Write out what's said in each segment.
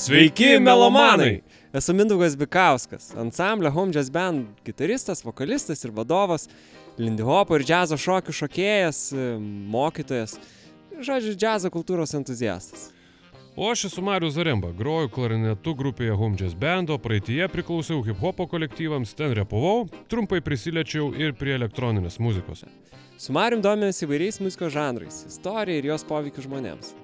Sveiki, melomanai! Esu Mindaugas Bikauskas, ansamblio Home Jazz Band gitaristas, vokalistas ir vadovas, Lindy Hopo ir džiazo šokių šokėjas, mokytojas, žodžiu, džiazo kultūros entuziastas. O aš esu Marius Zaremba, groju klarinetu grupėje Home Jazz Bando, praeitie priklausiau hip hopo kolektyvams, ten repavau, trumpai prisiliečiau ir prie elektroninės muzikos. Su Marium domėjomės įvairiais muzikos žanrais, istorija ir jos poveikiu žmonėms.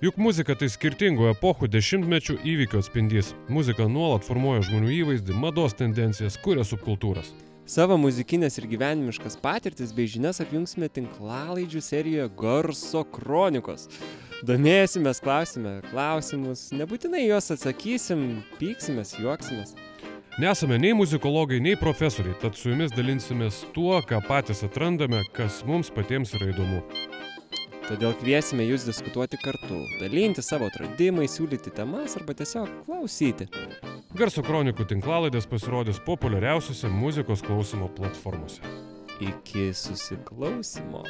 Juk muzika tai skirtingų epochų dešimtmečių įvykių atspindys. Muzika nuolat formuoja žmonių įvaizdį, mados tendencijas, kuria subkultūras. Savo muzikinės ir gyvenimiškas patirtis bei žinias apjungsime tinklalaidžių serijoje Garso kronikos. Domėsimės, klausime klausimus, nebūtinai juos atsakysim, pyksimės, juoksimės. Nesame nei muzikologai, nei profesoriai, tad su jumis dalinsimės tuo, ką patys atrandame, kas mums patiems yra įdomu. Todėl kviesime jūs diskutuoti kartu, dalinti savo atradimais, siūlyti temas arba tiesiog klausyti. Garso kronikų tinklalaidės pasirodys populiariausiose muzikos klausimo platformose. Iki susiklausimo.